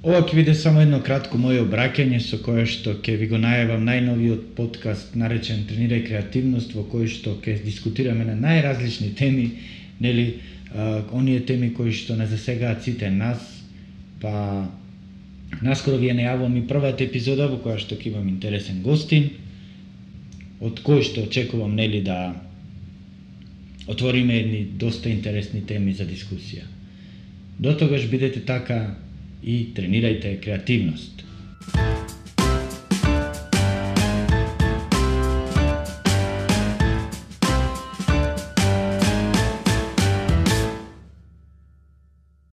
Ова ќе биде само едно кратко моје обраќање со кое што ќе ви го најавам најновиот подкаст наречен Тренирај креативност во кој што ќе дискутираме на најразлични теми, нели, а, оние теми кои што не засегаат сите нас, па наскоро ви ја најавувам и првата епизода во која што ќе имам интересен гостин, од кој што очекувам нели да отвориме едни доста интересни теми за дискусија. До тогаш бидете така и тренирајте креативност.